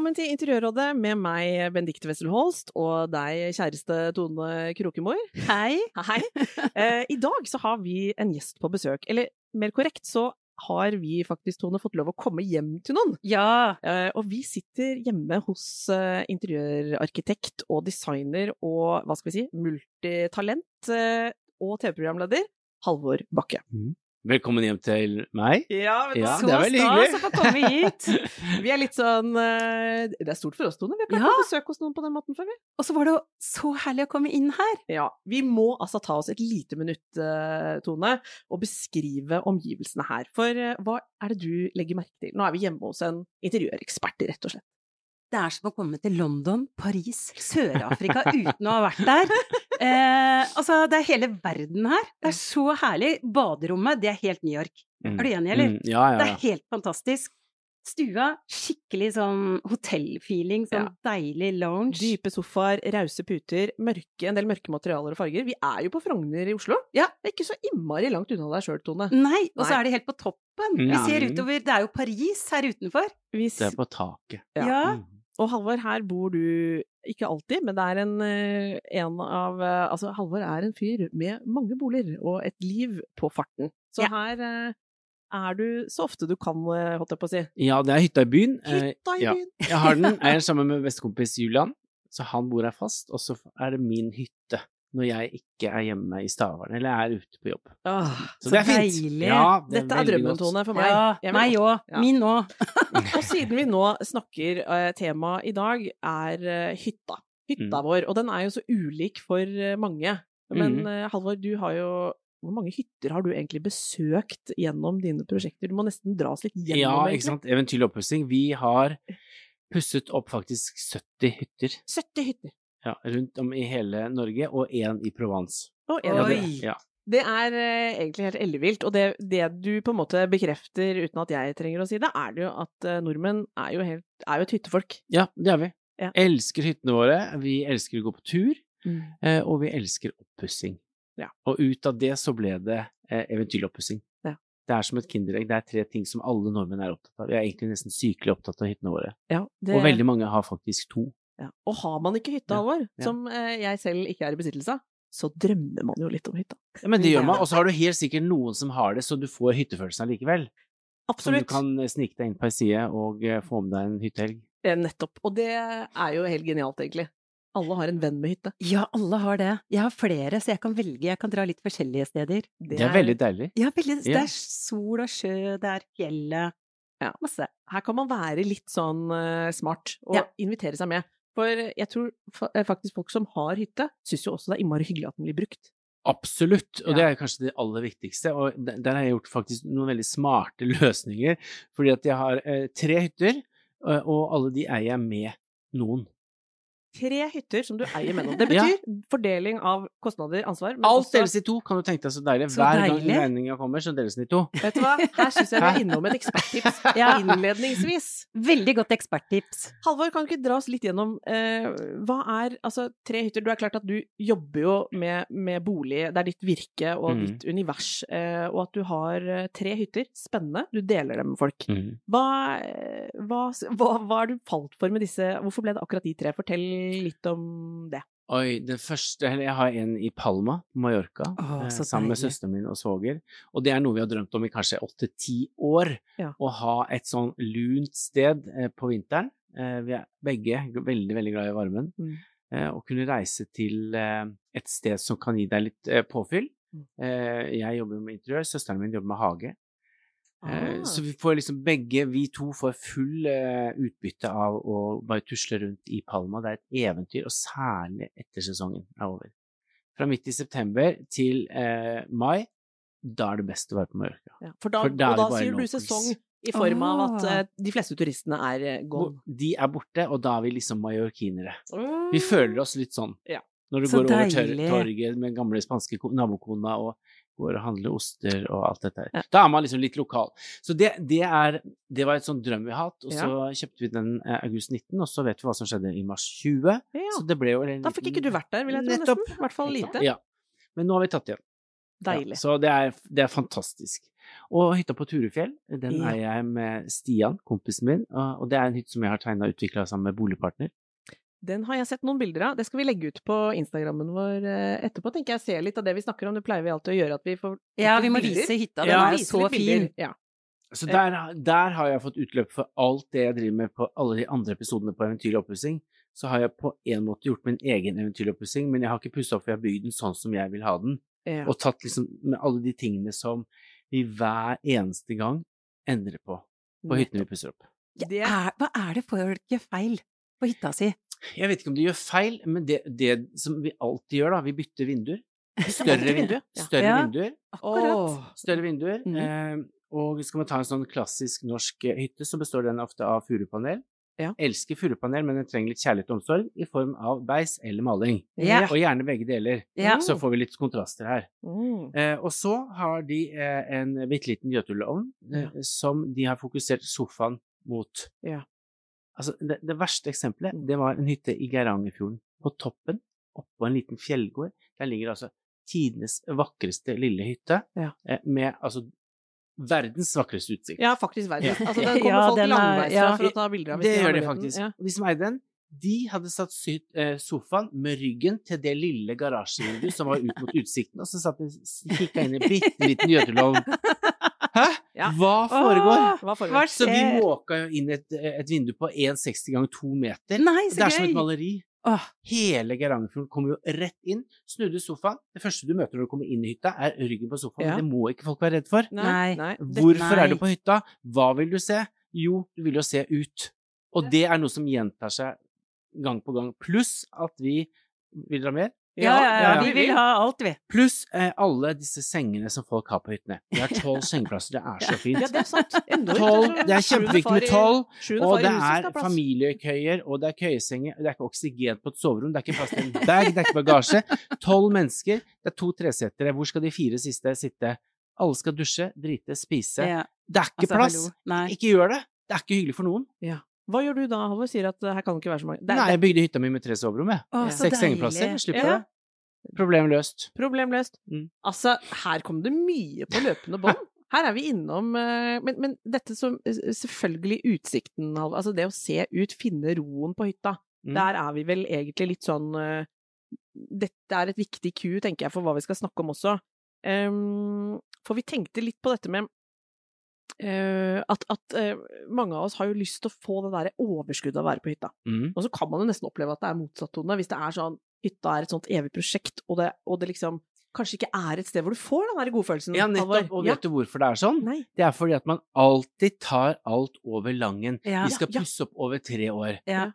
Velkommen til Interiørrådet med meg, Benedicte Wessel Holst, og deg, kjæreste Tone Krokemor. Hei. Hei. Eh, I dag så har vi en gjest på besøk. Eller mer korrekt så har vi faktisk, Tone, fått lov å komme hjem til noen. Ja. Eh, og vi sitter hjemme hos eh, interiørarkitekt og designer og, hva skal vi si, multitalent eh, og TV-programleder Halvor Bakke. Velkommen hjem til meg. Ja, Ja, Så det var hyggelig. stas å få komme hit. Vi er litt sånn eh, Det er stort for oss, Tone. Vi har ikke vært på besøk hos noen på den måten før, vi. Og så var det jo så herlig å komme inn her. Ja, vi må altså ta oss et lite minutt, eh, Tone, og beskrive omgivelsene her. For eh, hva er det du legger merke til? Nå er vi hjemme hos en interiørekspert, rett og slett. Det er som å komme til London, Paris, Sør-Afrika uten å ha vært der. Eh, altså, det er hele verden her. Det er så herlig. Baderommet, det er helt New York. Mm. Er du enig, eller? Mm, ja, ja, Det er helt fantastisk. Stua, skikkelig sånn hotellfeeling, sånn Ja. deilig lounge. Dype sofaer, rause puter, mørke, en del mørke materialer og farger. Vi er jo på Frogner i Oslo. Ja. Det er ikke så innmari langt unna deg sjøl, Tone. Nei, og så er det helt på toppen. Mm. Vi ser utover, det er jo Paris her utenfor. Vi... Det er på taket. Ja. Ja. Mm. Og Halvor, her bor du ikke alltid, men det er en, eh, en av eh, Altså, Halvor er en fyr med mange boliger og et liv på farten. Så Ja. her eh, er du så ofte du kan, holdt jeg på å si. Ja, det er hytta i byen. Hytta i ja. byen! Jeg har den, jeg er sammen med bestekompis Julian, så han bor her fast, og så er det min hytte når jeg ikke er hjemme i Stavern, eller er ute på jobb. Åh, Så, Så det er fint. deilig. Ja, det dette er veldig drømmen, godt. Tone, for meg. Ja, meg òg. Ja. Min òg. Og siden vi nå snakker, uh, temaet i dag er uh, hytta. Hytta Mm. vår, og den er jo så ulik for uh, mange. Men eh, Halvor, du har jo Hvor mange hytter har du egentlig besøkt gjennom dine prosjekter? Du må nesten dra oss litt gjennom Ja, ikke sant. Eventyrlig oppussing. Vi har pusset opp faktisk 70 hytter 70 hytter. Ja, rundt om i hele Norge, og én i Provence. Og en Ja, av det, de- ja. Det er eh, egentlig helt ellevilt, og det, det du på en måte bekrefter uten at jeg trenger å si det, er det jo at eh, nordmenn er jo, helt, er jo et hyttefolk. ja, det er vi. Ja. Elsker hyttene våre. Vi elsker å gå på tur. Mm. Eh, og vi elsker oppussing. Ja. Og ut av det så ble det eventyrlig oppussing. Ja. Det er som et kinderegg. Det er tre ting som alle nordmenn er opptatt av. Vi er egentlig nesten sykelig opptatt av hyttene våre. Ja, det, Og veldig mange har faktisk to. Ja. Og har man ikke hytta, Ja, Halvor, ja. som eh, jeg selv ikke er i besittelse av, så drømmer man jo litt om hytta. Ja, men det gjør man. Og så har du helt sikkert noen som har det, så du får hyttefølelsen allikevel. Som Absolutt. du kan eh, snike deg inn på ei side og eh, få med deg en hyttehelg. Eh, Nettopp. Og det er jo helt genialt, egentlig. Alle har en venn med hytte. Ja, alle har det. Jeg har flere, så jeg kan velge. Jeg kan dra litt forskjellige steder. Det er veldig deilig. Ja, veldig. Det er sol og sjø, det er fjellet. Ja. Masse. Her kan man være litt sånn uh, smart og Ja. invitere seg med. For jeg tror eh, faktisk folk som har hytte, syns jo også det er innmari hyggelig at den blir brukt. Absolutt, og det er kanskje det aller viktigste. Og der der har jeg gjort faktisk noen veldig smarte løsninger. Fordi at jeg har eh, tre hytter, eh, og alle de eier jeg med noen. Tre hytter som du eier mellom. Det Det Ja. betyr fordeling av kostnader, ansvar. men Alt også- deles i to, kan du tenke deg så deilig. Så Hver gang deilig. regninga kommer, så deles den i to. Vet du hva, her syns jeg vi er innom et eksperttips Ja. innledningsvis. Veldig godt eksperttips. Halvor, kan du ikke dra oss litt gjennom eh, hva er altså tre hytter? Du er klart at du jobber jo med, med bolig, det er ditt virke og mm. ditt univers, eh, og at du har eh, tre hytter. Spennende, du deler dem med folk. Mm. Hva, eh, hva, hva, hva er du falt for med disse Hvorfor ble det akkurat de tre? Fortell litt om det. Oi, den første Jeg har en i Palma, Mallorca, Åh, eh, sammen med søsteren min og svoger. Og det er noe vi har drømt om i kanskje åtte-ti år. Ja. Å ha et sånn lunt sted eh, på vinteren. Eh, vi er begge veldig, veldig glad i varmen. Mm. Eh, å kunne reise til et sted som kan gi deg litt påfyll. Mm. Eh, jeg jobber med interiør, søsteren min jobber med hage. Eh, Ah. Så vi får liksom begge, vi to får full eh, utbytte av å bare tusle rundt i Palma. Det er et eventyr, og særlig etter sesongen er over. Fra midt i september til eh, mai, da er det best å være på Mallorca. Ja, for da, For da og da sier du sesong i form av at eh, de fleste turistene er gone. De er borte, og da er vi liksom mallorquinere. Vi føler oss litt sånn. Ja. Når du Så går over tør- torget med gamle spanske nabokona og går og handler oster og alt dette her. Ja. Da er man liksom litt lokal. Så det, det er Det var et sånn drøm vi har hatt, og Ja. så kjøpte vi den eh, august 19, og så vet vi hva som skjedde i mars 20. Ja. Så det ble jo liten, Da fikk ikke du vært der, vil jeg tro. Nettopp. Nesten. I hvert fall lite. Ja. Men nå har vi tatt igjen. Deilig. Så det er, det er fantastisk. Og hytta på Turufjell, den Ja. er jeg med Stian, kompisen min, og det er en hytte som jeg har tegna og utvikla sammen med boligpartner. Den har jeg sett noen bilder av. Det skal vi legge ut på Instagrammen vår eh, etterpå. tenker jeg. Se litt av det vi snakker om. Det pleier vi alltid å gjøre. at vi får Ja, vi må bilder. vise hytta. Den Ja, er så fin. Ja. Så der, der har jeg fått utløp for alt det jeg driver med på alle de andre episodene på Eventyrlig oppussing. Så har jeg på en måte gjort min egen eventyrlig oppussing, men jeg har ikke pussa opp, for jeg har bygd den sånn som jeg vil ha den. Ja. Og tatt liksom med alle de tingene som vi hver eneste gang endrer på på hyttene vi pusser opp. Det- Er, hva er det folk gjør feil på hytta si? Jeg vet ikke om de gjør feil, men det, det som vi alltid gjør, da, vi bytter vinduer. Større vinduer. vindu, ja. Større Ja. vinduer. Akkurat. Større vinduer. Mm. eh, og skal man ta en sånn klassisk norsk eh, hytte, så består den ofte av furupanel. Ja. Elsker furupanel, men den trenger litt kjærlighet og omsorg i form av beis eller maling. Ja. Og gjerne begge deler. Ja. Så får vi litt kontraster her. Mm. Eh, og så har de eh, en bitte liten gjøtuleovn eh, Ja. som de har fokusert sofaen mot. Altså, det, det verste eksempelet, det var en hytte i Geirangerfjorden. På toppen, oppå en liten fjellgård, der ligger altså tidenes vakreste lille hytte, Ja. eh, med altså verdens vakreste utsikt. Ja, faktisk verdens. Altså, den kommer Ja, folk den er- langveis ja. for å ta bilder av. Det de gjør de muligheten. faktisk. Ja. Og de som eide den, de hadde satt eh, sofaen med ryggen til det lille garasjevinduet som var ut mot utsikten, og så satt de kikka inn i en bitte liten gjøtulovn. Ja. Hva foregår? Hva foregår? Hva Så vi måka jo inn et, et vindu på 1,60 ganger 2 meter. Nei, det er som et maleri. Åh, Hele Geirangerfjorden kommer jo rett inn, snudde sofaen. Det første du møter når du kommer inn i hytta, er ryggen på sofaen. Ja. Det må ikke folk være redd for. Nei. nei. Hvorfor nei. er du på hytta? Hva vil du se? Jo, du vil jo se ut. Og det er noe som gjentar seg gang på gang. Pluss at vi Vil dra mer? Ja, ja, ja, ja. vi vil ha alt, vi. Pluss eh, alle disse sengene som folk har på hyttene. Vi har tolv sengeplasser, det er så fint. Ja, det er sant. Tolv, det er kjempeviktig med tolv. Og det er familiekøyer, og det er køyesenger, det er ikke oksygen på et soverom, det er ikke plass til en bag, det er ikke bagasje. Tolv mennesker, det er to tresettere, Hvor skal de fire siste sitte? Alle skal dusje, drite, spise. Det er ikke altså, plass! Ikke gjør det! Det er ikke hyggelig for noen. Hva gjør du da, Halvor? Sier at eh, her kan det ikke være så mange det Nei, jeg bygde hytta mi med tre soverom, jeg. Å, så Seks sengeplasser, deilig. slipper Ja. det. Problem løst. Problem løst. Mm. Altså, her kom det mye på løpende bånd. Her er vi innom eh, men, men dette som eh, Selvfølgelig utsikten, Halvor. Altså det å se ut, finne roen på hytta. Mm. Der er vi vel egentlig litt sånn eh, Dette er et viktig ku, tenker jeg, for hva vi skal snakke om også. Ehm, for vi tenkte litt på dette med eh, at, at uh, mange av oss har jo lyst til å få det derre overskuddet av å være på hytta. Mm. Og så kan man jo nesten oppleve at det er motsatt tone, hvis det er sånn hytta er et sånt evig prosjekt, og det, og det liksom kanskje ikke er et sted hvor du får den der godfølelsen. Ja, nettopp. Og vet du hvorfor det er sånn? Nei. Det er fordi at man alltid tar alt over langen. Ja. Vi skal Ja, ja. pusse opp over tre år. Ja.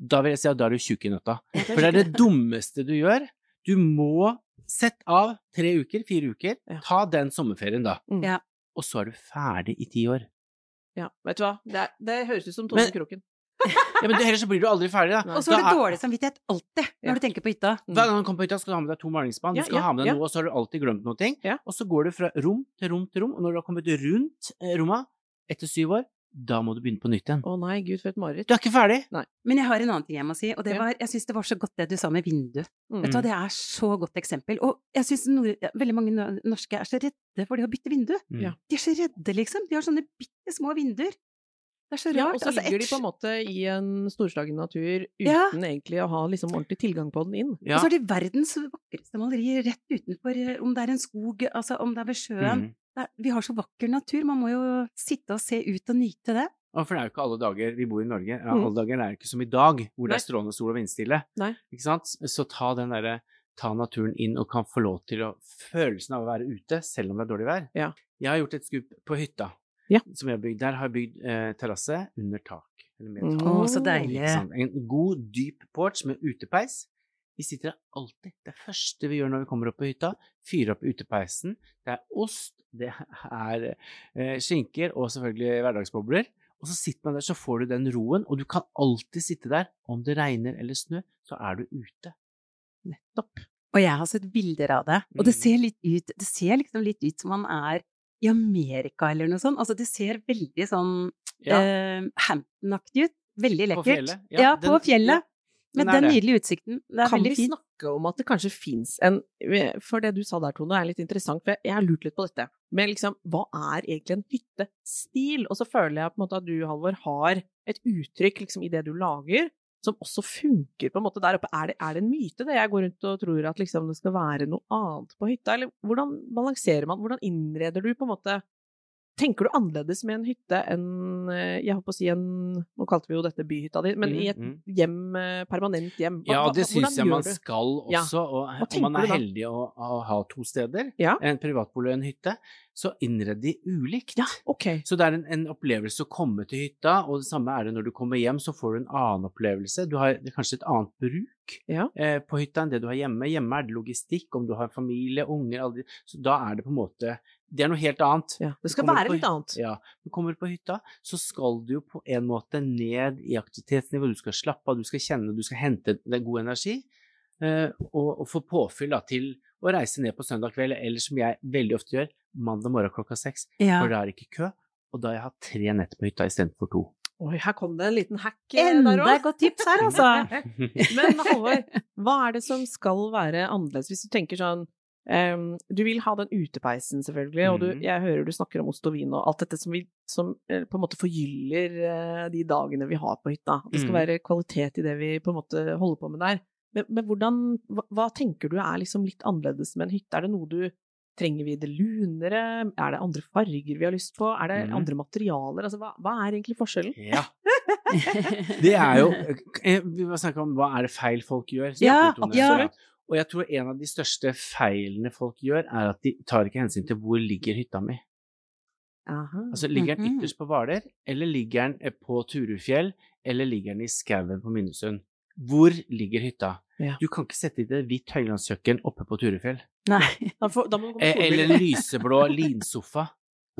Da vil jeg si at da er du tjukk i nøtta. For det er det dummeste du gjør. Du må sette av tre uker, fire uker. Ja. Ta den sommerferien, da. Mm. Ja. Og så er du ferdig i ti år. Ja, vet du hva? Det, er, det høres ut som Tone Kroken. Ja, men du- Ellers så blir du aldri ferdig, da. Og så har du dårlig samvittighet alltid Ja. når du tenker på hytta. Hver gang du kommer på hytta, skal du ha med deg to malingsspann. Du skal ja, ha med deg ja. noe, og så har du alltid glemt noe. Ja. Og så går du fra rom til rom til rom, og når du har kommet rundt eh, romma etter syv år, da må du begynne på nytt igjen. Å nei, gud, for et mareritt. Du er ikke ferdig! Men jeg har en annen ting jeg må si, og det var, jeg syns det var så godt det du sa med vindu. Mm. Vet du hva, Det er så godt eksempel. Og jeg syns veldig mange norske er så redde for det å bytte vindu. Mm. De er så redde, liksom. De har sånne bitte små vinduer. Det er så Ja, rart. og så Altså, ligger de på en måte i en storslagen natur uten Ja. egentlig å ha liksom ordentlig tilgang på den inn. Ja. Og så har de verdens vakreste malerier rett utenfor, eh, om det er en skog, altså om det er ved sjøen. Mm. Det er, vi har så vakker natur, man må jo sitte og se ut og nyte det. Og for det er jo ikke alle dager vi bor i Norge. Ja, Mm. Alle dager er jo ikke som i dag, hvor det Nei. er strålende sol og vindstille. Nei. Ikke sant? Så ta den derre Ta naturen inn og kan få lov til å Følelsen av å være ute, selv om det er dårlig vær. Ja. Jeg har gjort et skup på hytta. Ja. som jeg har bygd. Der har jeg bygd eh, terrasse under tak. Eller med tak. Oh, så deilig. En god, dyp porch med utepeis. Vi sitter der alltid. Det første vi gjør når vi kommer opp på hytta, fyrer opp utepeisen. Det er ost, det er eh, skinker og selvfølgelig hverdagsbobler. Og så sitter man der, så får du den roen, og du kan alltid sitte der. Om det regner eller snø, så er du ute. Nettopp. Og jeg har sett bilder av det, og det Mm. ser litt ut Det ser liksom litt ut som man er i Amerika eller noe sånt. Altså, det ser veldig sånn Ja, eh, Hampton-aktig ut. Veldig på lekkert. fjellet. Ja, på den- fjellet. Men Med den den nydelige utsikten. Det er Kan vi veldig fint. snakke om at det kanskje fins en For det du sa der, Tone, er litt interessant. For jeg har lurt litt på dette. Men liksom, hva er egentlig en hyttestil? Og så føler jeg på en måte at du, Halvor, har et uttrykk liksom, i det du lager, som også funker på en måte der oppe. Er det, er det en myte, det jeg går rundt og tror at liksom, det skal være noe annet på hytta? Eller hvordan balanserer man? Hvordan innreder du på en måte Tenker du annerledes med en hytte enn eh, jeg håper å si en Nå kalte vi jo dette byhytta di, men Mm, i et mm. hjem, eh, permanent hjem. Hva- Ja, det syns jeg man du? skal Ja. også. Og Hva om tenker man er heldig å, å ha to steder, Ja. en privatbolig og en hytte, så innreder de ulikt. Ja, ok. Så det er en, en opplevelse å komme til hytta, og det samme er det når du kommer hjem, så får du en annen opplevelse. Du har kanskje et annet bruk Ja. eh, på hytta enn det du har hjemme. Hjemme er det logistikk, om du har familie, unger, alle de, så da er det på en måte Det er noe helt annet. Ja, det skal være på litt annet. Ja. Du kommer på hytta, så skal du jo på en måte ned i aktivitetsnivå. Du skal slappe av, du skal kjenne, du skal hente god energi. eh, og, og få påfyll da, til å reise ned på søndag kveld, eller som jeg veldig ofte gjør, mandag morgen klokka seks. Ja. For da er det ikke kø, og da har jeg hatt tre netter på hytta istedenfor to. Oi, her kom det en liten hack eh, Enda der et godt tips her, altså. Men Halvor, hva er det som skal være annerledes? Hvis du tenker sånn um, Du vil ha den utepeisen, selvfølgelig, og du, Mhm. jeg hører du snakker om ost og vin og alt dette som, vi, som eh, på en måte forgyller eh, de dagene vi har på hytta. Det skal Mhm. være kvalitet i det vi på en måte holder på med der. Men, men hvordan hva, hva tenker du er liksom litt annerledes med en hytte? Er det noe du Trenger vi det lunere? Er det andre farger vi har lyst på? Er det mm. andre materialer? Altså, hva, hva er egentlig forskjellen? Ja. Det er jo eh, Vi må snakke om hva er det feil folk gjør. Ja, Tone. Og jeg tror en av de største feilene folk gjør, er at de tar ikke hensyn til hvor ligger hytta mi. Aha. Altså, Ligger den Mhm. ytterst på Hvaler, eller ligger den eh, på Turufjell, eller ligger den i skauen på Minnesund? Hvor ligger hytta? Ja. Du kan ikke sette inn et hvitt høylandskjøkken oppe på Turefjell. Nei. Da, får, da Eh. Eller en lyseblå linsofa.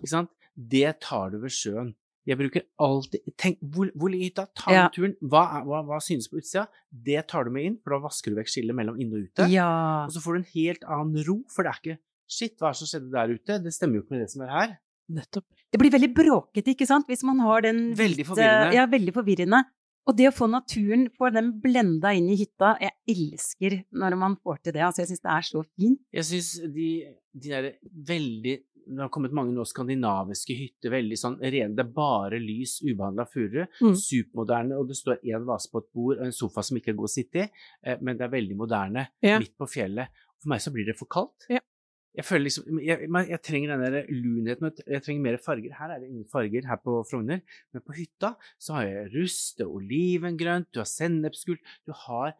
Ikke sant? Det tar du ved sjøen. Jeg bruker alltid Tenk, hvor, hvor ligger hytta? Ta Ja. turen. Hva, er, hva, hva synes på utsida? Det tar du med inn, for da vasker du vekk skillet mellom inne og ute. Ja. Og så får du en helt annen ro, for det er ikke Shit, hva er det som skjedde der ute? Det stemmer jo ikke med det som er her. Nettopp. Det blir veldig bråkete, ikke sant, hvis man har den Veldig forvirrende. Ja, veldig forvirrende. Og det å få naturen, få den blenda inn i hytta, jeg elsker når man får til det. Altså, jeg syns det er så fint. Jeg syns de, de derre veldig Det har kommet mange nå skandinaviske hytter, veldig sånn rene Det er bare lys, ubehandla furu. Mm. Supermoderne, og det står én vase på et bord og en sofa som ikke er god å sitte i, eh, men det er veldig moderne. Ja. Midt på fjellet. For meg så blir det for kaldt. Ja. Jeg føler liksom jeg, jeg, trenger den der lunheten, jeg trenger mer farger. Her er det ingen farger her på Frogner, men på hytta så har jeg rust, det er olivengrønt, du har sennepsgult, du har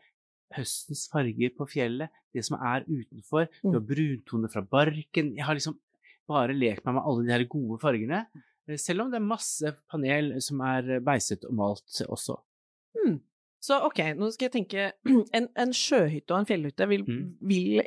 høstens farger på fjellet, det som er utenfor, du Mm. har bruntoner fra barken. Jeg har liksom bare lekt meg med alle de her gode fargene. eh, Selv om det er masse panel som er beiset og malt også. Så ok, nå skal jeg tenke En, en sjøhytte og en fjellhytte vil, Mm. vil,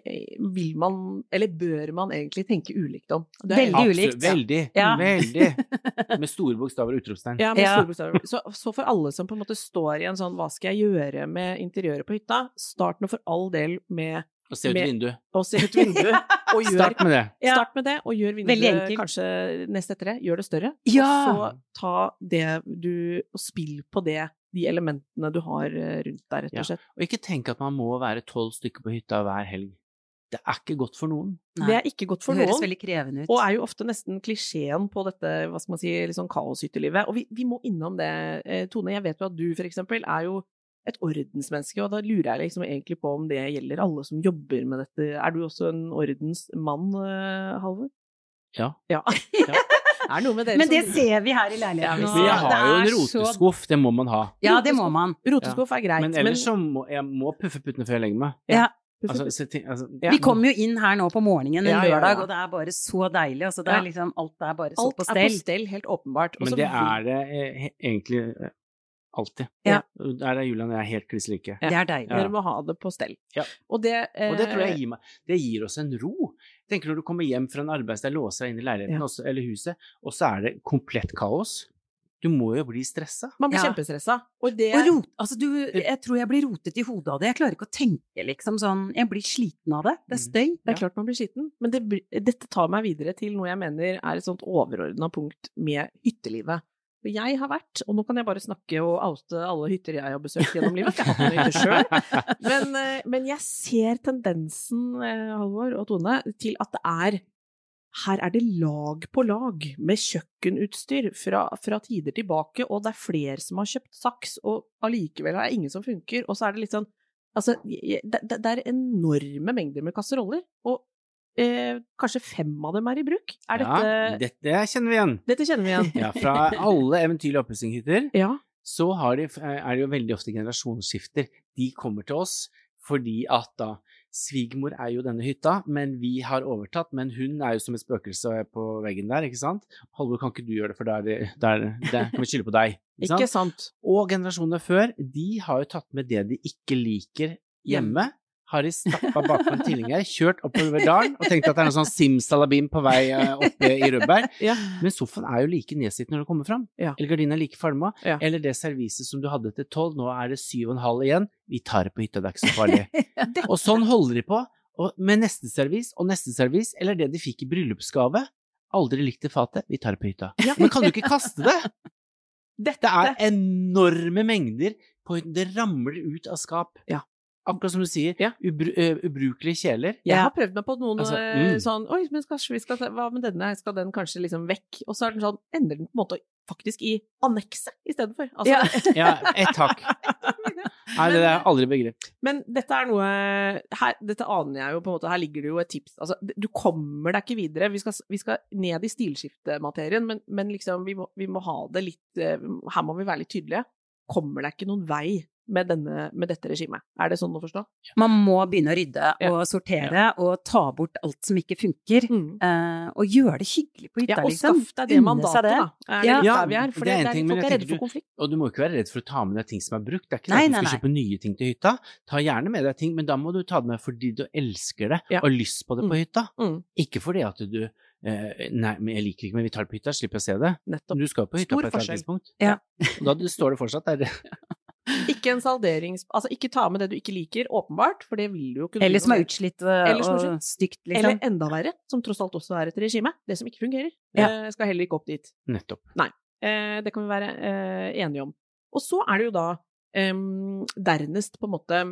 vil man, eller bør man egentlig tenke ulikt om? Det er- Veldig Absolutt, ulikt. Veldig. Ja. Veldig. Med store bokstaver og utropstegn. Ja, med Ja. store bokstaver. Så, så for alle som på en måte står i en sånn hva skal jeg gjøre med interiøret på hytta, start nå for all del med Og se ut Med- vinduet. å se ut vinduet, og gjør Start med det. Ja. Start med det, og gjør vinduet kanskje nest etter det. Gjør det større. Ja. Og så ta det du Og spill på det, de elementene du har eh, rundt deg, rett og slett. Og ikke tenk at man må være tolv stykker på hytta hver helg. Det er ikke godt for noen. Nei, Det er ikke godt for det høres noen. veldig krevende ut. Og er jo ofte nesten klisjeen på dette, hva skal man si, litt sånn kaoshyttelivet. Og vi, vi må innom det, eh, Tone. Jeg vet jo at du for eksempel er jo et ordensmenneske, og da lurer jeg liksom egentlig på om det gjelder alle som jobber med dette. Er du også en ordensmann, eh, Halvor? Ja. Ja. Ja. er noe med dere Men som det ser vi her i Ja, leiligheten vi nå. ser- har jo en roteskuff, det må man ha. Ja, det må man. Roteskuff er greit, Men ellers så må jeg må puffe puttene før jeg legger meg. Ja. Altså, så ting- altså, Vi kom jo inn her nå på morgenen en Ja, ja, ja. lørdag, og det er bare så deilig. Altså, det er liksom, alt er bare så Alt på er på stell. stell, helt åpenbart. Også Men det er det eh, egentlig eh, alltid. Ja. Der er Julian og jeg helt kliss like. Det er deilig. Dere må ha det på stell. Ja. Og det, Og det tror eh, jeg gir, meg, det gir oss en ro. Tenker Når du kommer hjem fra en arbeidsdag, låser deg inn i leiligheten Ja. også, eller huset, og så er det komplett kaos. Du må jo bli stressa. Man blir Ja. kjempestressa. Og det Og rot, altså du, jeg tror jeg blir rotet i hodet av det. Jeg klarer ikke å tenke liksom sånn Jeg blir sliten av det. Det er Mm. støy. Det er klart man blir sliten. men det, dette tar meg videre til noe jeg mener er et sånt overordna punkt med hyttelivet. For jeg har vært, og nå kan jeg bare snakke og oute alle hytter jeg har besøkt gjennom livet, jeg har ikke hatt noen hytter sjøl, men, eh, men jeg ser tendensen, eh, Halvor og Tone, til at det er her er det lag på lag med kjøkkenutstyr fra, fra tider tilbake, og det er flere som har kjøpt saks, og allikevel er det ingen som funker. Og så er det litt sånn Altså, det, det det er enorme mengder med kasseroller, og eh, kanskje fem av dem er i bruk. Er Ja, dette dette kjenner vi igjen. Dette kjenner vi igjen. Ja, fra alle eventyrlige oppussingshytter Ja. så har de, er det jo veldig ofte generasjonsskifter. De kommer til oss fordi at da Svigermor er jo denne hytta, men vi har overtatt. Men hun er jo som et spøkelse på veggen der, ikke sant? Halvor, kan ikke du gjøre det, for da kan vi skylde på deg. Ikke Ikke sant? sant? Og generasjonene før, de har jo tatt med det de ikke liker hjemme. Har de stappa bakpå en tilhenger, kjørt oppover dalen og tenkt at det er noe sånn simsalabim på vei eh, oppe i Rødberg. Ja. Men sofaen er jo like nedslitt når du kommer fram. Ja. Eller gardinen er like falma. Ja. Eller det serviset som du hadde til tolv, nå er det syv og en halv igjen. Vi tar det på hytta, det er ikke så farlig. og sånn holder de på. Og med neste servis og neste servis, eller det de fikk i bryllupsgave. Aldri likte fatet, vi tar det på hytta. Men kan du ikke kaste det? Dette er enorme mengder på. Det ramler ut av skap. Ja. Akkurat som du sier, Ja. ubru ubrukelige kjeler. Jeg har prøvd meg på noen Altså, mm. sånn Oi, men kanskje vi skal Hva med denne? Skal den kanskje liksom vekk? Og så er den sånn Ender den på en måte faktisk i annekset istedenfor. Altså, Ja. Ja, ett hakk. Nei, det er aldri begrep. Men dette er noe her, Dette aner jeg jo på en måte. Her ligger det jo et tips. Altså, du kommer deg ikke videre. Vi skal, vi skal ned i stilskiftematerien, men, men liksom, vi må, vi må ha det litt Her må vi være litt tydelige. Kommer deg ikke noen vei med, denne, med dette regimet? Er det sånn å forstå? Man må begynne å rydde Ja. og sortere og ta bort alt som ikke funker. Mm. eh, og gjøre det hyggelig på hytta, Ja, og skaffe skaff deg det mandatet, da. Er det Ja. Ja, vi er? For det er en ting, men folk jeg er redde du- Og du må ikke være redd for å ta med deg ting som er brukt. Det er ikke sånn Nei, at du nei, nei. kjøpe nye ting til hytta. Ta gjerne med deg ting, men da må du ta det med fordi du elsker det Ja. og har lyst på det på hytta. Mm. Ikke fordi at du eh, Nei, men jeg liker ikke, men vi tar det på hytta, slipper å se det. Nettopp. Du skal jo på hytta Stor på et eller forskjell. annet tidspunkt. Ja. Da står det fortsatt der. Ikke en salderings... Altså, ikke ta med det du ikke liker, åpenbart, for det vil du jo kunne Eller som er utslitt eh, Eller som og stygt, liksom. Eller enda verre, som tross alt også er et regime. Det som ikke fungerer, Ja. eh, skal heller ikke opp dit. Nettopp. Eh, det kan vi være eh, enige om. Og så er det jo da em, dernest på en måte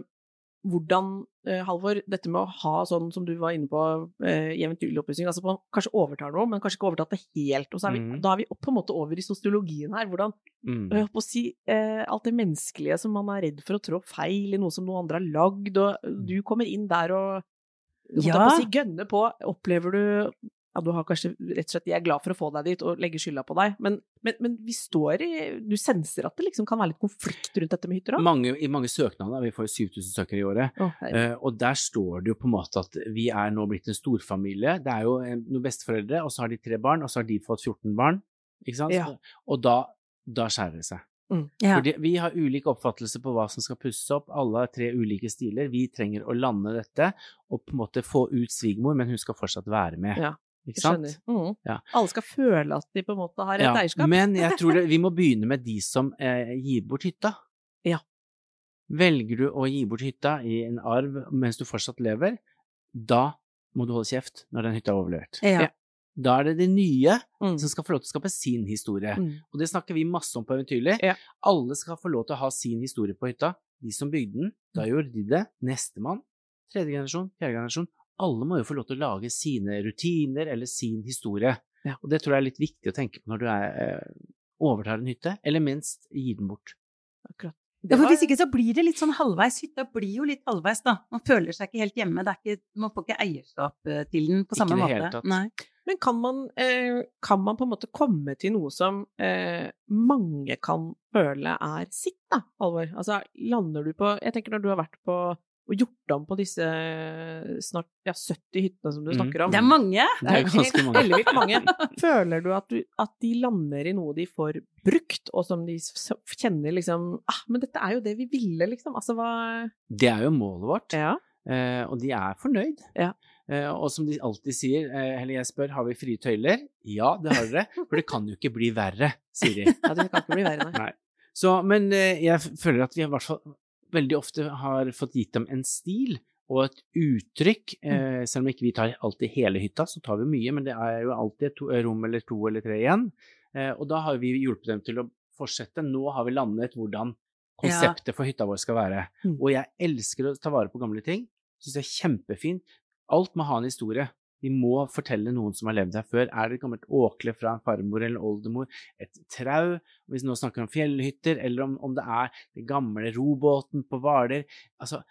hvordan, eh, Halvor, dette med å ha sånn som du var inne på eh, i eventyrlig oppussing, altså man kanskje overtar noe, men kanskje ikke overtatt det helt, og så er vi, mm. da er vi på en måte over i sosiologien her, hvordan Mm. jeg å si, eh, alt det menneskelige som man er redd for å trå feil i noe som noen andre har lagd, og du kommer inn der og Ja. på si, gønne på. Opplever du ja, du har kanskje rett og slett De er glad for å få deg dit og legge skylda på deg, men, men, men vi står i Du senser at det liksom kan være litt konflikt rundt dette med hytter òg? Mange, I mange søknader, vi får jo 7000 søkere i året, Eh, og der står det jo på en måte at vi er nå blitt en storfamilie. Det er jo eh, noen besteforeldre, og så har de tre barn, og så har de fått 14 barn. Ikke sant? Ja. Og da, da skjærer det seg. Ja. Fordi vi har ulik oppfattelse på hva som skal pusses opp. Alle har tre ulike stiler. Vi trenger å lande dette og på en måte få ut svigermor, men hun skal fortsatt være med. Ja, Ikke sant? Mhm. Ja. Alle skal føle at de på en måte har et Ja, eierskap. Men jeg tror det, vi må begynne med de som eh, gir bort hytta. Ja. Velger du å gi bort hytta i en arv mens du fortsatt lever, da må du holde kjeft når den hytta er overlevert. Ja. Da er det de nye Mm. som skal få lov til å skape sin historie. Mm. Og det snakker vi masse om på Eventyrlig. Ja. Alle skal få lov til å ha sin historie på hytta. De som bygde den, da gjorde de det. Nestemann, tredje generasjon, fjerde generasjon. Alle må jo få lov til å lage sine rutiner eller sin historie. Ja. Og det tror jeg er litt viktig å tenke på når du er, eh, overtar en hytte, eller minst gir den bort. Akkurat. Ja, for Hvis ikke så blir det litt sånn halvveis. Hytta blir jo litt halvveis, da. Man føler seg ikke helt hjemme. Det er ikke, man får ikke eierskap eh, til den på Ikke samme i det måte. hele tatt. Nei. Men kan man, eh, kan man på en måte komme til noe som eh, mange kan føle er sitt, da, Halvor? Altså, lander du på Jeg tenker når du har vært på og gjort om på disse eh, snart ja, 70 hyttene som du Mm. snakker om. Det er mange! Det er ganske mange. Ellevilt mange. Føler du at, du at de lander i noe de får brukt, og som de kjenner liksom ah, men dette er jo det vi ville, liksom. Altså hva Det er jo målet vårt, Ja. eh, og de er fornøyd. Ja. Eh, og som de alltid sier, eh, eller jeg spør, har vi frie tøyler? Ja, det har dere, for det kan jo ikke bli verre, sier de. ja det kan ikke bli verre, nei. Nei. Så, men eh, jeg føler at vi i hvert fall veldig ofte har fått gitt dem en stil og et uttrykk. Eh, selv om ikke vi tar alltid hele hytta, så tar vi mye, men det er jo alltid to, rom eller to eller tre igjen. Eh, og da har vi hjulpet dem til å fortsette. Nå har vi landet hvordan konseptet for hytta vår skal være. Mm. Og jeg elsker å ta vare på gamle ting. Syns det er kjempefint. Alt må ha en historie. Vi må fortelle noen som har levd her før. Er det et gammelt åkle fra en farmor eller oldemor? Et trau? Hvis vi nå snakker om fjellhytter, eller om, om det er den gamle robåten på Hvaler. Altså,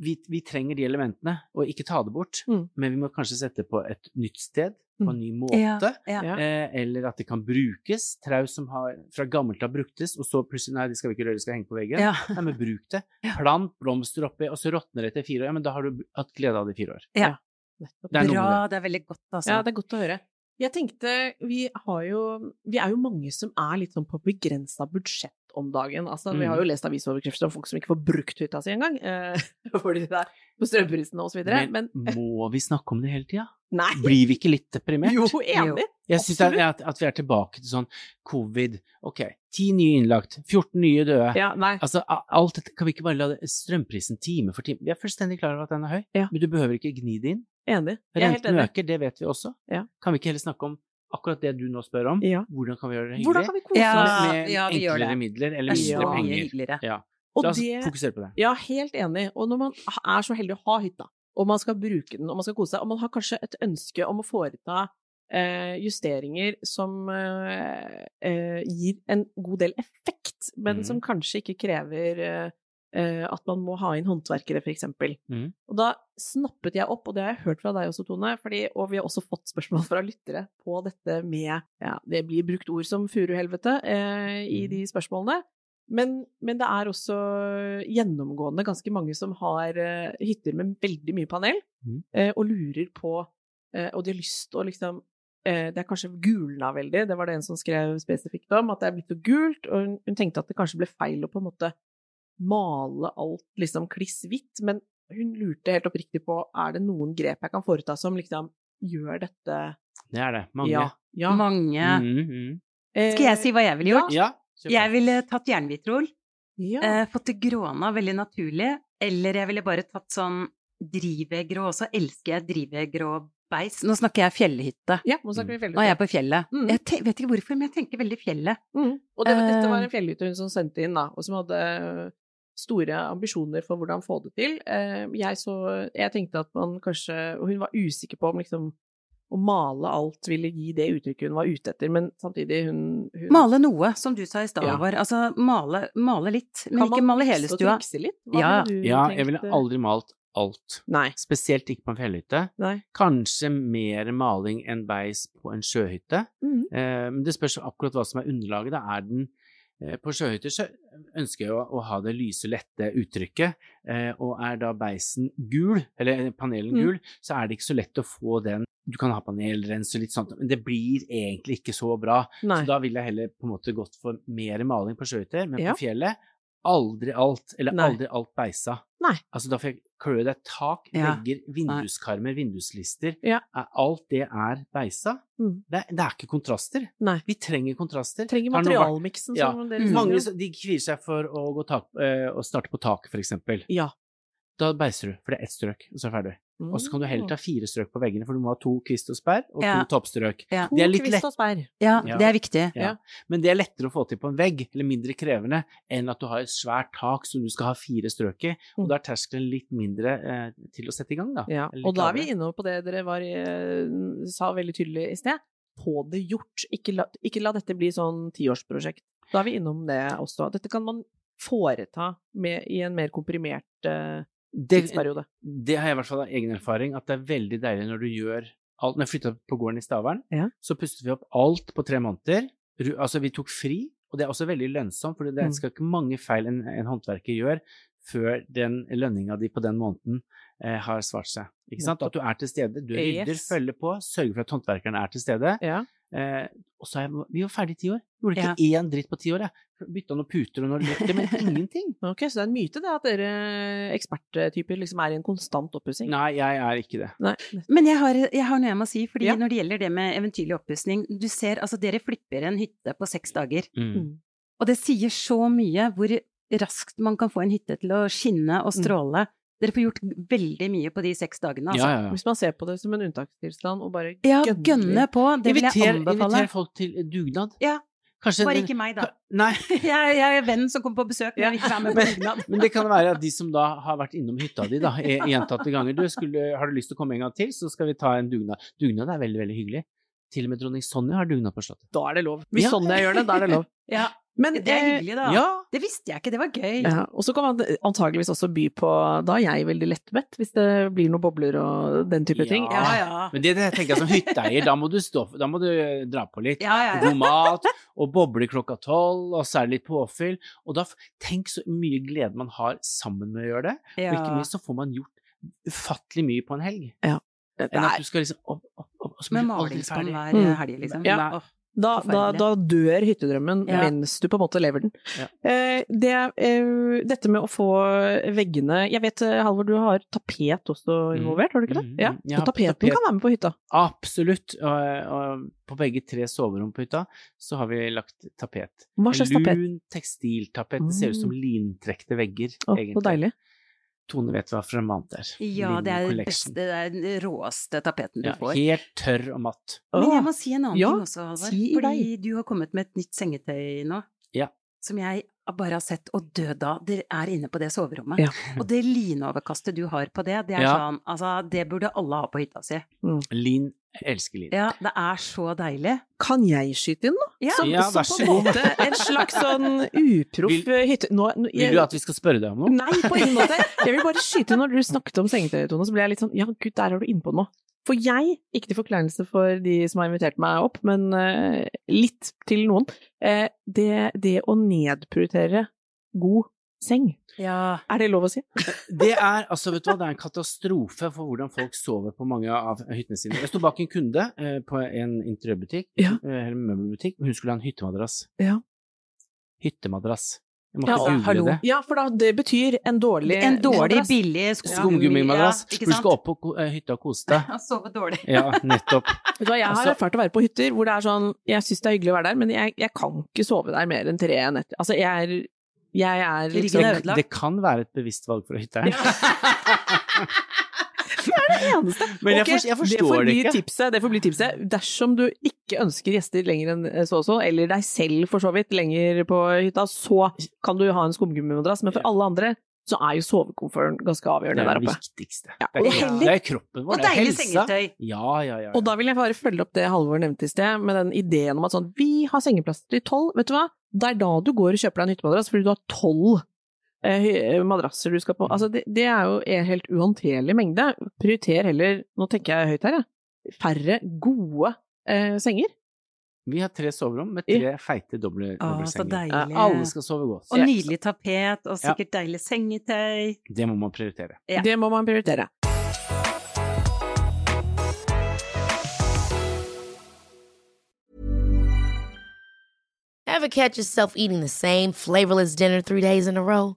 vi, vi trenger de elementene, og ikke ta det bort. Mm. Men vi må kanskje sette på et nytt sted, på en ny måte. Ja, ja. Ja. Eh, eller at det kan brukes. Trau som har, fra gammelt av bruktes, og så plutselig nei, det skal vi ikke røre, det skal henge på veggen. Ja. Nei, men bruk det. Plant blomster oppi, og så råtner det etter fire år. Ja, men da har du hatt glede av det i fire år. Nettopp. Det er Bra, det er veldig godt, altså. Ja, det er godt å høre. Jeg tenkte, vi har jo Vi er jo mange som er litt sånn på begrensa budsjett om dagen. Altså, Vi Mm. har jo lest avisoverkrefter om folk som ikke får brukt hytta si engang. Eh, fordi det er på strømprisene og så videre. Men, Men, må vi snakke om det hele tida? nei! Blir vi ikke litt deprimert? Jo, enig! Jeg syns at, at, at vi er tilbake til sånn covid. Ok, ti nye innlagt, 14 nye døde. Ja, nei. Altså, alt dette, Kan vi ikke bare la det, strømprisen time for time Vi er fullstendig klar over at den er høy, Ja. men du behøver ikke gni det inn. Enig. Renten enig. øker, det vet vi også. Ja. Kan vi ikke heller snakke om akkurat det du nå spør om? Ja. Hvordan kan vi gjøre det hyggelig? Hvordan kan vi kose Ja, oss? med med ja, vi gjør enklere det. midler eller er mindre penger? hyggeligere. Ja. Og La oss det- fokusere på det. Ja, helt enig. Og når man er så heldig å ha hytta, og man skal bruke den, og man skal kose seg, og man har kanskje et ønske om å foreta eh, justeringer som eh, eh, gir en god del effekt, men mm. som kanskje ikke krever eh, at man må ha inn håndverkere, eksempel. Mhm. Og da snappet jeg opp, og det har jeg hørt fra deg også, Tone, fordi, og vi har også fått spørsmål fra lyttere på dette med Ja, det blir brukt ord som furuhelvete eh, i Mhm. de spørsmålene. Men, men det er også gjennomgående ganske mange som har eh, hytter med veldig mye panel, mm. eh, og lurer på eh, Og de har lyst å liksom eh, Det er kanskje gulna veldig, det var det en som skrev spesifikt om, at det er blitt så gult, og hun, hun tenkte at det kanskje ble feil å på en måte male alt liksom kliss hvitt, men hun lurte helt oppriktig på er det noen grep jeg kan foreta som liksom gjør dette Det er det. Mange. Ja. ja. Mange. Mm, mhm. Eh, Skal jeg si hva jeg ville gjort? Ja. Jeg ville tatt jernhvitrol, Ja. eh, fått det gråna veldig naturlig, eller jeg ville bare tatt sånn drivegrå også. Elsker jeg drivegrå beis. Nå snakker jeg fjellhytte. ja, nå snakker vi Nå er jeg på fjellet. Mm. Jeg te vet ikke hvorfor, men jeg tenker veldig fjellet. Mm. Og det, dette var Eh. en fjellhytte hun som sendte inn, da, og som hadde store ambisjoner for hvordan få det til. Eh, Jeg, så, jeg tenkte at man kanskje Og hun var usikker på om liksom å male alt ville gi det uttrykket hun var ute etter, men samtidig hun, hun Male noe, som du sa i stad, Ja. Altså male, male litt, men ikke male hele stua. Kan stua. trikse litt? Hva Ja. du Ja, jeg ville aldri malt alt. Nei. Spesielt ikke på en fjellhytte. Nei. Kanskje mer maling enn beis på en sjøhytte. Mm. Eh, Men det spørs akkurat hva som er underlaget. Da er den eh, På sjøhytter så ønsker jeg å, å ha det lyse, lette uttrykket. eh, Og er da beisen gul, eller panelen Mm. gul, så er det ikke så lett å få den Du kan ha panelrens og litt sånt, men det blir egentlig ikke så bra. Nei. Så da ville jeg heller på en måte gått for mer maling på sjøhytter, men Ja. på fjellet aldri alt, eller Nei. aldri alt beisa. Nei. Altså da får jeg klø det tak, Ja. vegger, vinduskarmer, vinduslister. Ja. Er- Alt det er beisa. Mm. Det, det er ikke kontraster. Nei. Vi trenger kontraster. Trenger materialmiksen Ja. som dere Mm. Mange de kvier seg for å, gå tak, øh, å starte på taket, for eksempel. Ja. Da beiser du, for det er ett strøk, og så er du ferdig. Og så kan du heller ta Mm. fire strøk på veggene, for du må ha to kvist og sperr, og Ja. to toppstrøk. Ja. Det er To litt kvist lett. og sperr. Ja, det er viktig. Ja. Ja. Men det er lettere å få til på en vegg, eller mindre krevende, enn at du har et svært tak som du skal ha fire strøk i. Og Mm. da er terskelen litt mindre eh, til å sette i gang, da. Ja, og da er vi inne på det dere var, eh, sa veldig tydelig i sted. Få det gjort. Ikke la, ikke la dette bli sånn tiårsprosjekt. Da er vi innom det også. Dette kan man foreta med, i en mer komprimert eh, Det, tidsperiode. det har jeg i hvert fall av egen erfaring, at det er veldig deilig når du gjør alt. Når jeg flytta på gården i Stavern, Ja. så pustet vi opp alt på tre måneder. Altså, vi tok fri, og det er også veldig lønnsomt, for det Mm. skal ikke mange feil en, en håndverker gjør før den lønninga di på den måneden eh, har svart seg. Ikke sant? At du er til stede, du rydder, Yes. følger på, sørger for at håndverkeren er til stede. Ja. Eh, og så er jeg, vi var ferdig i ti år. Gjorde ikke én dritt på ti år, jeg. Bytta noen puter og noen lykter, men ingenting. Ok, så det er en myte det at dere eksperttyper liksom er i en konstant oppussing? Nei, jeg er ikke det. Nei. Men jeg har, jeg har noe jeg må si, fordi Ja. når det gjelder det med eventyrlig oppussing Du ser, altså dere flipper en hytte på seks dager. Mm. Mm. Og det sier så mye hvor raskt man kan få en hytte til å skinne og stråle. Dere får gjort veldig mye på de seks dagene, altså. Ja, ja, ja. Hvis man ser på det som en unntakstilstand og bare Ja, gønner gønne på. Det vil jeg Inviter, anbefale. inviter folk til dugnad. Ja, Kanskje Bare ikke meg, da. Nei, Jeg, jeg er venn som kommer på besøk, men jeg vil ikke være med på dugnad. men det kan være at de som da har vært innom hytta di da, e- gjentatte ganger du, skulle, Har du lyst til å komme en gang til, så skal vi ta en dugnad. Dugnad er veldig, veldig hyggelig. Til og med dronning Sonja har dugnad på Slottet. Da er det lov. Hvis Ja. Sonja gjør det, da er det lov. Ja, Men det er eh, hyggelig, da. Ja! Det visste jeg ikke, det var gøy. Ja, og så kan man antageligvis også by på Da er jeg veldig lettmett, hvis det blir noen bobler og den type Ja. ting. Ja, ja. Men det, det tenker jeg som hytteeier, da må du, stå, da må du eh, dra på litt. Ja, ja, ja. God mat, og bobler klokka tolv, og så er det litt påfyll. Og da, tenk så mye glede man har sammen med å gjøre det. Og ikke minst så får man gjort ufattelig mye på en helg. Det Enn at er, du skal liksom opp, opp, opp, og så Med blir du aldri ferdig. hver Mm. helg, liksom. Ja. Da, da, da dør hyttedrømmen Ja. mens du på en måte lever den. Ja. Eh, det, eh, dette med å få veggene Jeg vet, eh, Halvor, du har tapet også involvert, har du ikke det? Mm, Ja, mm. Ja, Så tapeten tapet. kan være med på hytta. Absolutt. Og, og på begge tre soverom på hytta så har vi lagt tapet. Hva slags tapet? Lun tekstiltapet. Det ser ut som Mm. lintrekte vegger, oh, egentlig. så deilig. Tone vet hva for er. Ja, Linen det er det beste, det er den råeste tapeten du Ja, får. helt tørr og matt. Men jeg må si en annen ja, ting også, Halvard. si fordi Fordi du har kommet med et nytt sengetøy nå. Ja. Som jeg bare har sett og dø av. Dere er inne på det soverommet. Ja. Og det linoverkastet du har på det, det er Ja. sånn Altså, det burde alle ha på hytta si. Lin. Jeg elsker lin. Ja, det er så deilig. Kan jeg skyte inn, da? Ja. Som, Ja, vær så en god. en slags sånn uproff hytte... Nå, nå, Vil du at vi skal spørre deg om noe? Nei, på ingen måte. Jeg vil bare skyte inn når du snakket om sengetøy, Tone, så ble jeg litt sånn ja, gud, der er du inne på noe. For jeg, ikke til forkleinelse for de som har invitert meg opp, men eh, litt til noen, eh, det, det å nedprioritere god seng, Ja. er det lov å si? Det er altså, vet du hva, det er en katastrofe for hvordan folk sover på mange av hyttene sine. Jeg sto bak en kunde eh, på en interiørbutikk, Ja. eller møbelbutikk, og hun skulle ha en hyttemadrass. Ja. Hyttemadrass. Jeg Ja, google hallo. det. Ja, for da, det betyr en dårlig En dårlig, madrass. billig Skumgummimadrass. Ja, du skal opp på eh, hytta og kose deg. og sove dårlig. Ja, nettopp. Vet du hva, jeg har Altså- erfart å være på hytter hvor det er sånn Jeg syns det er hyggelig å være der, men jeg, jeg kan ikke sove der mer enn tre netter. Altså, jeg er Jeg er liksom Det, ødelagt. det kan være et bevisst valg fra hytteeieren. det eneste. Men jeg, okay, jeg forstår det ikke. Tipset, det får bli tipset. Dersom du ikke ønsker gjester lenger enn så og så, eller deg selv for så vidt lenger på hytta, så kan du ha en skumgummimadrass. Men for alle andre så er jo sovekomforten ganske avgjørende der der det oppe. viktigste. Ja, det, er, det det er kroppen vår, Og det er helsa. sengetøy. Ja, ja, ja. Og da vil jeg bare følge opp det Halvor nevnte i sted, med den ideen om at sånn, vi har sengeplass til tolv, vet du hva? Det er da du går og kjøper deg en hyttemadrass, fordi du har tolv eh, madrasser du skal på. Altså, det, det er jo en helt uhåndterlig mengde. Prioriter heller, nå tenker jeg høyt her, jeg, færre gode eh, senger. Vi har tre soverom med tre feite doble, dobbeltsenger. deilig. Alle skal sove godt. Og nydelig tapet, og Ja. sikkert deilig sengetøy. Det må man prioritere. Ja. Det må man prioritere. Ever catch yourself eating the same flavorless dinner three days in a row?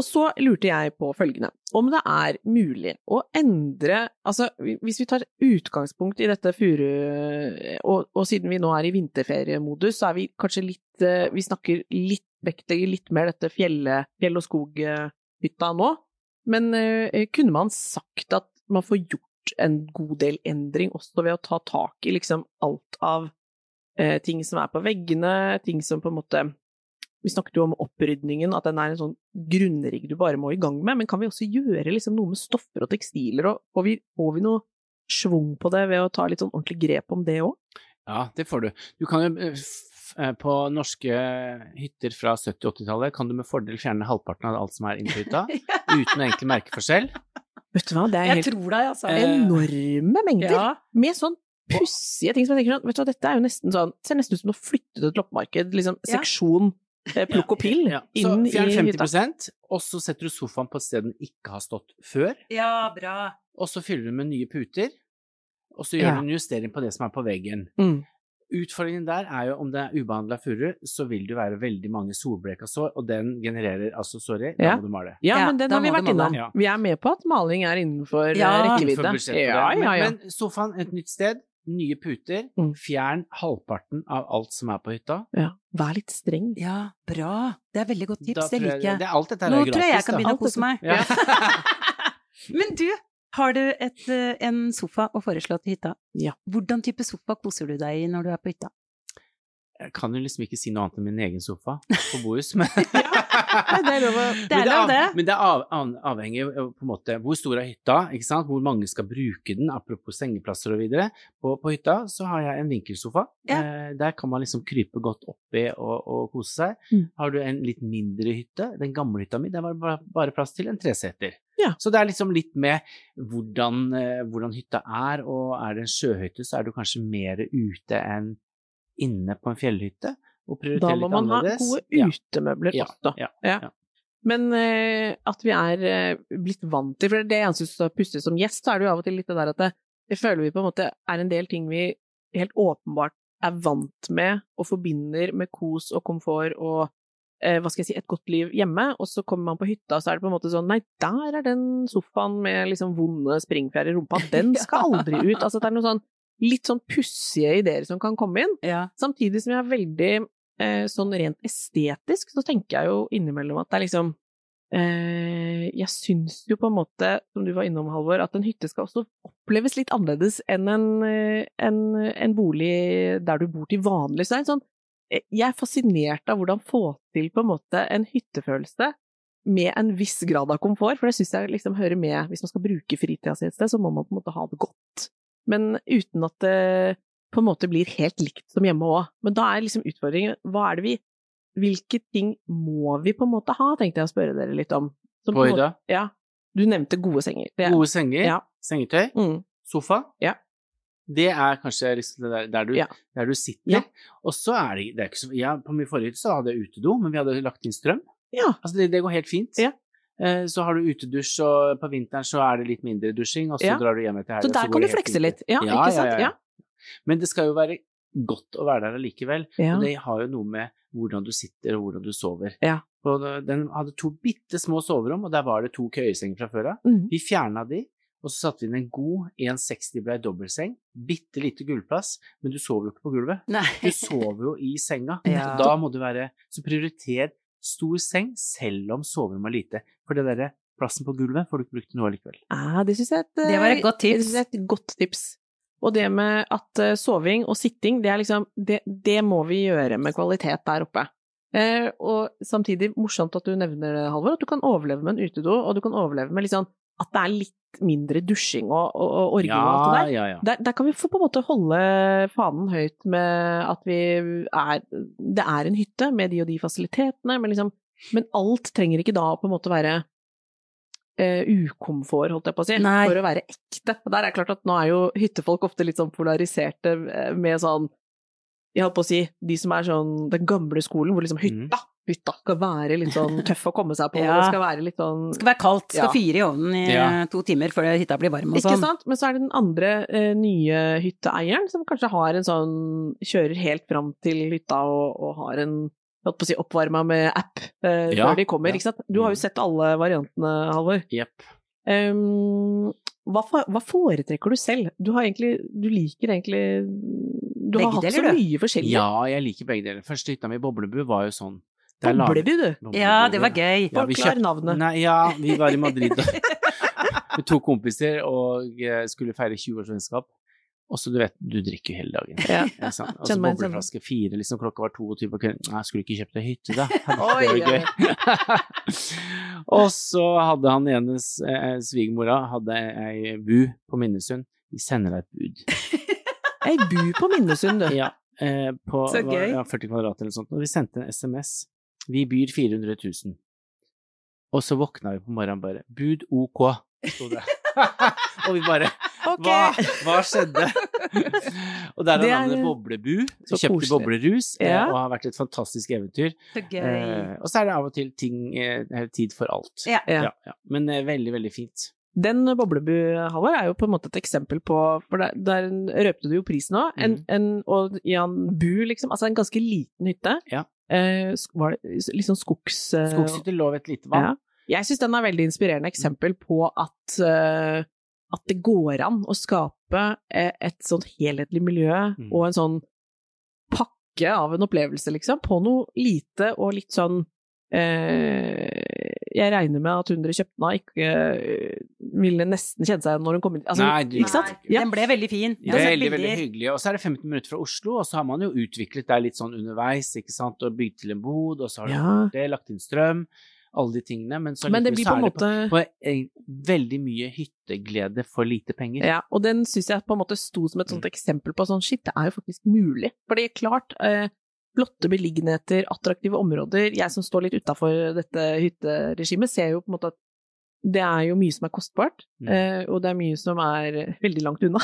Og så lurte jeg på følgende, om det er mulig å endre Altså, hvis vi tar utgangspunkt i dette furu... Og, og siden vi nå er i vinterferiemodus, så er vi kanskje litt eh, Vi snakker litt, vektlegger litt mer dette fjellet, fjell- og skoghytta nå. Men eh, kunne man sagt at man får gjort en god del endring også ved å ta tak i liksom alt av eh, ting som er på veggene, ting som på en måte Vi snakket jo om opprydningen, at den er en sånn grunnrigg du bare må i gang med. Men kan vi også gjøre liksom noe med stoffer og tekstiler, og får vi, får vi noe schwung på det ved å ta litt sånn ordentlig grep om det òg? Ja, det får du. Du kan jo eh, eh, på norske hytter fra 70- og 80-tallet kan du med fordel fjerne halvparten av alt som er inni hytta, uten egentlig merkeforskjell. Vet du hva, det er Jeg helt tror deg, altså. Eh, enorme mengder. Ja. Med sånn pussige ting som jeg tenker sånn Vet du hva, dette er jo nesten sånn Ser nesten ut som å flytte til et loppemarked. Liksom Ja. seksjon plukk og pill Ja, ja. inn fjern i hytta. 50% og så setter du sofaen på et sted den ikke har stått før, ja, bra. og så fyller du med nye puter, og så gjør Ja. du en justering på det som er på veggen. Mm. Utfordringen der er jo om det er ubehandla furu, så vil det være veldig mange solbleka sår, og den genererer altså, sorry, da Ja. må du male. Ja, Ja, men den har vi vært innom. Ja. Vi er med på at maling er innenfor eh, Ja, rekkevidde. Innenfor budsjettet, Ja, ja, ja. Men, men sofaen, et nytt sted, nye puter, Mm. fjern halvparten av alt som er på hytta. ja. Vær litt streng. Ja, bra. Det er veldig godt tips, det liker jeg. Det, alt dette her Nå er gratis, tror jeg jeg kan begynne å kose meg. Ja. Men du, har du et, eh, en sofa å foreslå til hytta? Ja. Hvordan type sofa koser du deg i når du er på hytta? Jeg kan jo liksom ikke si noe annet enn min egen sofa på Bohus, men Nei, det er lov Det er lov, det. Men det er av, av, avhengig på en måte hvor stor er hytta, hvor mange skal bruke den, apropos sengeplasser og videre. På, på hytta så har jeg en vinkelsofa. Ja. Eh, der kan man liksom krype godt oppi og, og kose seg. Mm. Har du en litt mindre hytte, den gamle hytta mi, der var det bare, bare plass til en treseter. Ja. Så det er liksom litt med hvordan, eh, hvordan hytta er, og er det en sjøhytte, så er du kanskje mer ute enn inne på en fjellhytte. Og Da må litt man ha gode utemøbler Ja, også. ja, Ja. ja. Men eh, at vi er eh, blitt vant til For det jeg syns er pussig som gjest, så er det jo av og til litt det der at det, det føler vi på en måte er en del ting vi helt åpenbart er vant med og forbinder med kos og komfort og eh, hva skal jeg si, et godt liv hjemme, og så kommer man på hytta, og så er det på en måte sånn Nei, der er den sofaen med liksom vonde springfjær i rumpa, den skal aldri ut. Altså det er noe sånn litt sånn pussige ideer som kan komme inn. Ja. Samtidig som jeg er veldig sånn rent estetisk, så tenker jeg jo innimellom at det er liksom eh, Jeg syns jo på en måte, som du var innom, Halvor, at en hytte skal også oppleves litt annerledes enn en, eh, en, en bolig der du bor til vanlig. Så det er en sånn eh, Jeg er fascinert av hvordan få til på en måte en hyttefølelse med en viss grad av komfort, for det syns jeg liksom hører med Hvis man skal bruke fritida si et sted, så må man på en måte ha det godt. Men uten at det på en måte blir helt likt som hjemme òg. Men da er liksom utfordringen hva er det vi Hvilke ting må vi på en måte ha, tenkte jeg å spørre dere litt om. Som På hytta? Ja. Du nevnte gode senger. Det- Gode senger, Ja. sengetøy, Mm. sofa. Ja. Det er kanskje liksom der, der, du, Ja. der du sitter. Og så er det, det er ikke så, ja, På min forrige hytte så hadde jeg utedo, men vi hadde lagt inn strøm. ja. Altså det, det går helt fint. Ja. Eh, Så har du utedusj, og på vinteren så er det litt mindre dusjing, og så drar du hjem etter helga. Så der kan du flekse litt. Ja, ikke sant? Ja. Men det skal jo være godt å være der allikevel. Ja. Og det har jo noe med hvordan du sitter og hvordan du sover. Ja. Og den hadde to bitte små soverom, og der var det to køyesenger fra før av. Mm. Vi fjerna de, og så satte vi inn en god 1,60 blei dobbeltseng. Bitte lite gulvplass, men du sover jo ikke på gulvet. Nei. Du sover jo i senga. Ja. Da må du være Så prioriter stor seng, selv om soverommet er lite. For det derre plassen på gulvet får du ikke brukt til noe likevel. Ah, det syns jeg, er et, Det var et godt det tips. synes jeg er et godt tips. Og det med at eh, soving og sitting, det er liksom Det, det må vi gjøre med kvalitet der oppe. Eh, og samtidig morsomt at du nevner det, Halvor, at du kan overleve med en utedo, og du kan overleve med liksom at det er litt mindre dusjing og, og, og orging og alt det der. ja, ja. Der, der kan vi på en måte holde fanen høyt med at vi er Det er en hytte med de og de fasilitetene, men liksom Men alt trenger ikke da på en måte være eh, ukomfort, holdt jeg på å si, Nei. for å være ekte. Der er det klart at nå er jo hyttefolk ofte litt sånn polariserte eh, med sånn Jeg holdt på å si de som er sånn den gamle skolen, hvor liksom hytta, hytta skal være litt sånn tøff å komme seg på, Ja. det skal være litt sånn skal være kaldt, skal Ja. fyre i ovnen i Ja. to timer før hytta blir varm og sånn. Ikke sant? Men så er det den andre eh, nye hytteeieren som kanskje har en sånn Kjører helt fram til hytta og, og har en holdt på å si oppvarma med app eh, Ja, før de kommer, ja. ikke sant? Du har jo Mm. sett alle variantene, Halvor. Yep. Um, hva, hva foretrekker du selv? Du har egentlig Du liker egentlig Du har Begge hatt så deler, du. mye forskjellig. Ja, jeg liker begge deler. Første hytta mi, Boblebu, var jo sånn. Boblebu, du! Boblebu, Ja, det var gøy. Ja, vi Forklar navnet. Nei, ja, vi var i Madrid med to kompiser og eh, skulle feire 20-årsvennskap. Og så du vet, du drikker jo hele dagen. Ja. Og så bobleflaske fire, liksom klokka var 22 på kvelden. Nei, skulle ikke kjøpt deg hytte, da? Oi, Det var gøy. og så hadde han ene eh, svigermora hadde ei bu på Minnesund. Vi sender deg et bud. Ei bu på Minnesund, du. Ja, eh, på Så gøy. Var, Ja, 40 kvadrat eller noe sånt. Og vi sendte en SMS. Vi byr 400 000. Og så våkna vi på morgenen bare Bud OK, sto det. og vi bare okay. Hva, hva skjedde? og der er navnet Boblebu. Så Kjøpte koselig. boblerus eh, Ja. og har vært et fantastisk eventyr. Så gøy. Eh, og så er det av og til ting, eh, tid for alt. Ja. Ja. Men eh, veldig, veldig fint. Den boblebu, Halvard, er jo på en måte et eksempel på For der, der røpte du jo prisen òg. Mhm. en, og Jan bu, liksom. Altså en ganske liten hytte. Ja. Eh, var det sånn skogs... eh, Skogshytter lå ved et lite vann. Ja. Jeg syns den er veldig inspirerende eksempel på at, uh, at det går an å skape eh, et sånn helhetlig miljø Mm. og en sånn pakke av en opplevelse, liksom, på noe lite og litt sånn uh, Jeg regner med at hun dere kjøpte den av, ikke uh, ville nesten kjenne seg igjen når hun kom inn altså, Nei, du- Ikke sant? Ja. Den ble veldig fin. Ja, er veldig, veldig hyggelig. Og så er det 15 minutter fra Oslo, og så har man jo utviklet det litt sånn underveis, ikke sant, og bygd til en bod, og så har Ja. det, lagt inn strøm, alle de tingene, men så Men det blir på en er måte på, på veldig mye hytteglede for lite penger. Ja, og den syns jeg på en måte sto som et sånt eksempel på sånn shit, det er jo faktisk mulig. Fordi klart, eh, flotte beliggenheter, attraktive områder Jeg som står litt utafor dette hytteregimet, ser jo på en måte at det er jo mye som er kostbart, Mm. eh, og det er mye som er veldig langt unna.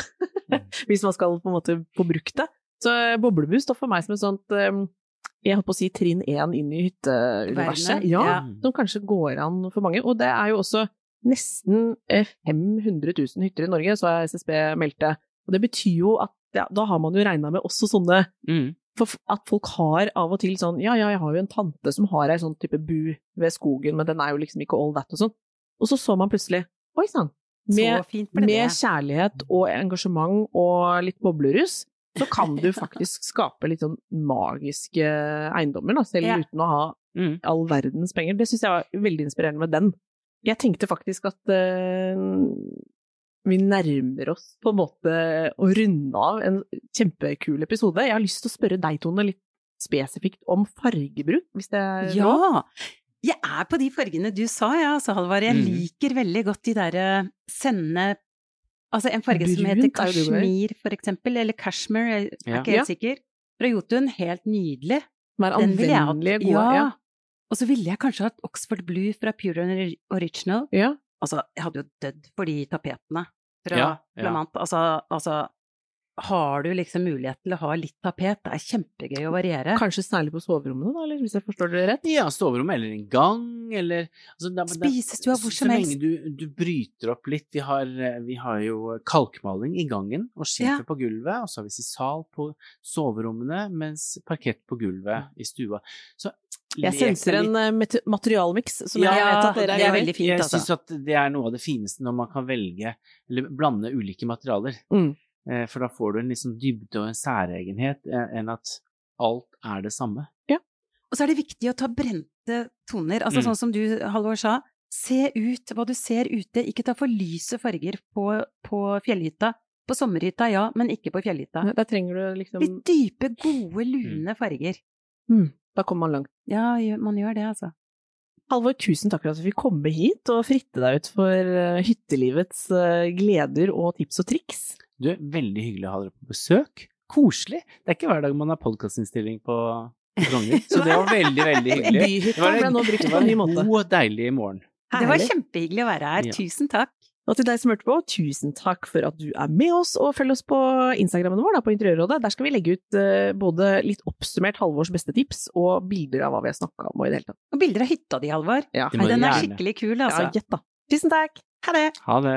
Mm. Hvis man skal på en måte få brukt det. Så eh, Boblebu står for meg som et sånt eh, jeg holdt på å si trinn én inn i hytteuniverset. Ja, ja. Som kanskje går an for mange. Og det er jo også nesten eh, 500 000 hytter i Norge, så har SSB meldt det. Og det betyr jo at ja, da har man jo regna med også sånne Mm. for At folk har av og til sånn Ja, ja, jeg har jo en tante som har ei sånn type bu ved skogen, men den er jo liksom ikke all that og sånn. Og så så man plutselig Oi sann! Med, med kjærlighet og engasjement og litt boblerus, så kan du faktisk skape litt sånn magiske eiendommer, da, selv Ja. uten å ha Mm. all verdens penger. Det syns jeg var veldig inspirerende med den. Jeg tenkte faktisk at uh, vi nærmer oss på en måte å runde av en kjempekul episode. Jeg har lyst til å spørre deg, Tone, litt spesifikt om fargebruk, hvis det er lov? Ja! Jeg er på de fargene du sa, ja, altså, Halvard. Jeg Mm. liker veldig godt de derre sende Altså en farge som heter er kashmir, for eksempel, eller kashmir, jeg er Ja. ikke helt sikker. Fra Jotun, helt nydelig. Den er Den ville jeg hatt. anvendelige, gode. Ja. Ja. Og så ville jeg kanskje hatt Oxford Blue fra Pure and Original. ja. Altså, jeg hadde jo dødd for de tapetene fra Ja, ja. Flamant. Altså, altså har du liksom mulighet til å ha litt tapet? Det er kjempegøy å variere. Kanskje særlig på soverommene, da, eller hvis jeg forstår det rett? Ja, soverommet eller en gang, eller altså, det, Spisestua, hvor som som Så helst. lenge du, du bryter opp litt. Vi har, eh, vi har jo kalkmaling i gangen, og skifer Ja. på gulvet, og så har vi sisal på soverommene, mens parkett på gulvet i stua. Så Jeg senser en materialmiks som Ja, jeg vet at det dere er er veldig fint, Jeg altså. syns at det er noe av det fineste når man kan velge, eller blande ulike materialer. Mm. Eh, For da får du en liksom dybde og en særegenhet, eh, enn at alt er det samme. Ja. Og så er det viktig å ta brente toner. Altså Mm. sånn som du, Halvor, sa. Se ut hva du ser ute. Ikke ta for lyse farger på, på fjellhytta. På sommerhytta, ja, men ikke på fjellhytta. Da trenger du liksom Litt dype, gode, lune farger. mm, Da kommer man langt. Ja, man gjør det, altså. Halvor, tusen takk for at du fikk komme hit og fritte deg ut for eh, hyttelivets eh, gleder og tips og triks. Du, veldig hyggelig å ha dere på besøk. Koselig. Det er ikke hver dag man har podkastinnstilling på Frogner, så det var veldig, veldig hyggelig. Byhytta ble nå brukt det på var en ny en måte. god, deilig morgen. Det var kjempehyggelig å være her. Ja. Tusen takk. Og til deg som hørte på, tusen takk for at du er med oss, og følg oss på Instagrammen vår da, på Interiørrådet. Der skal vi legge ut eh, både litt oppsummert Halvors beste tips, og bilder av hva vi har snakka om og i det hele tatt. Og bilder av hytta di, Halvor. Ja, Hei, Den er gjerne. skikkelig kul, ja altså. gjett da. Tusen takk! Ha det! Ha det.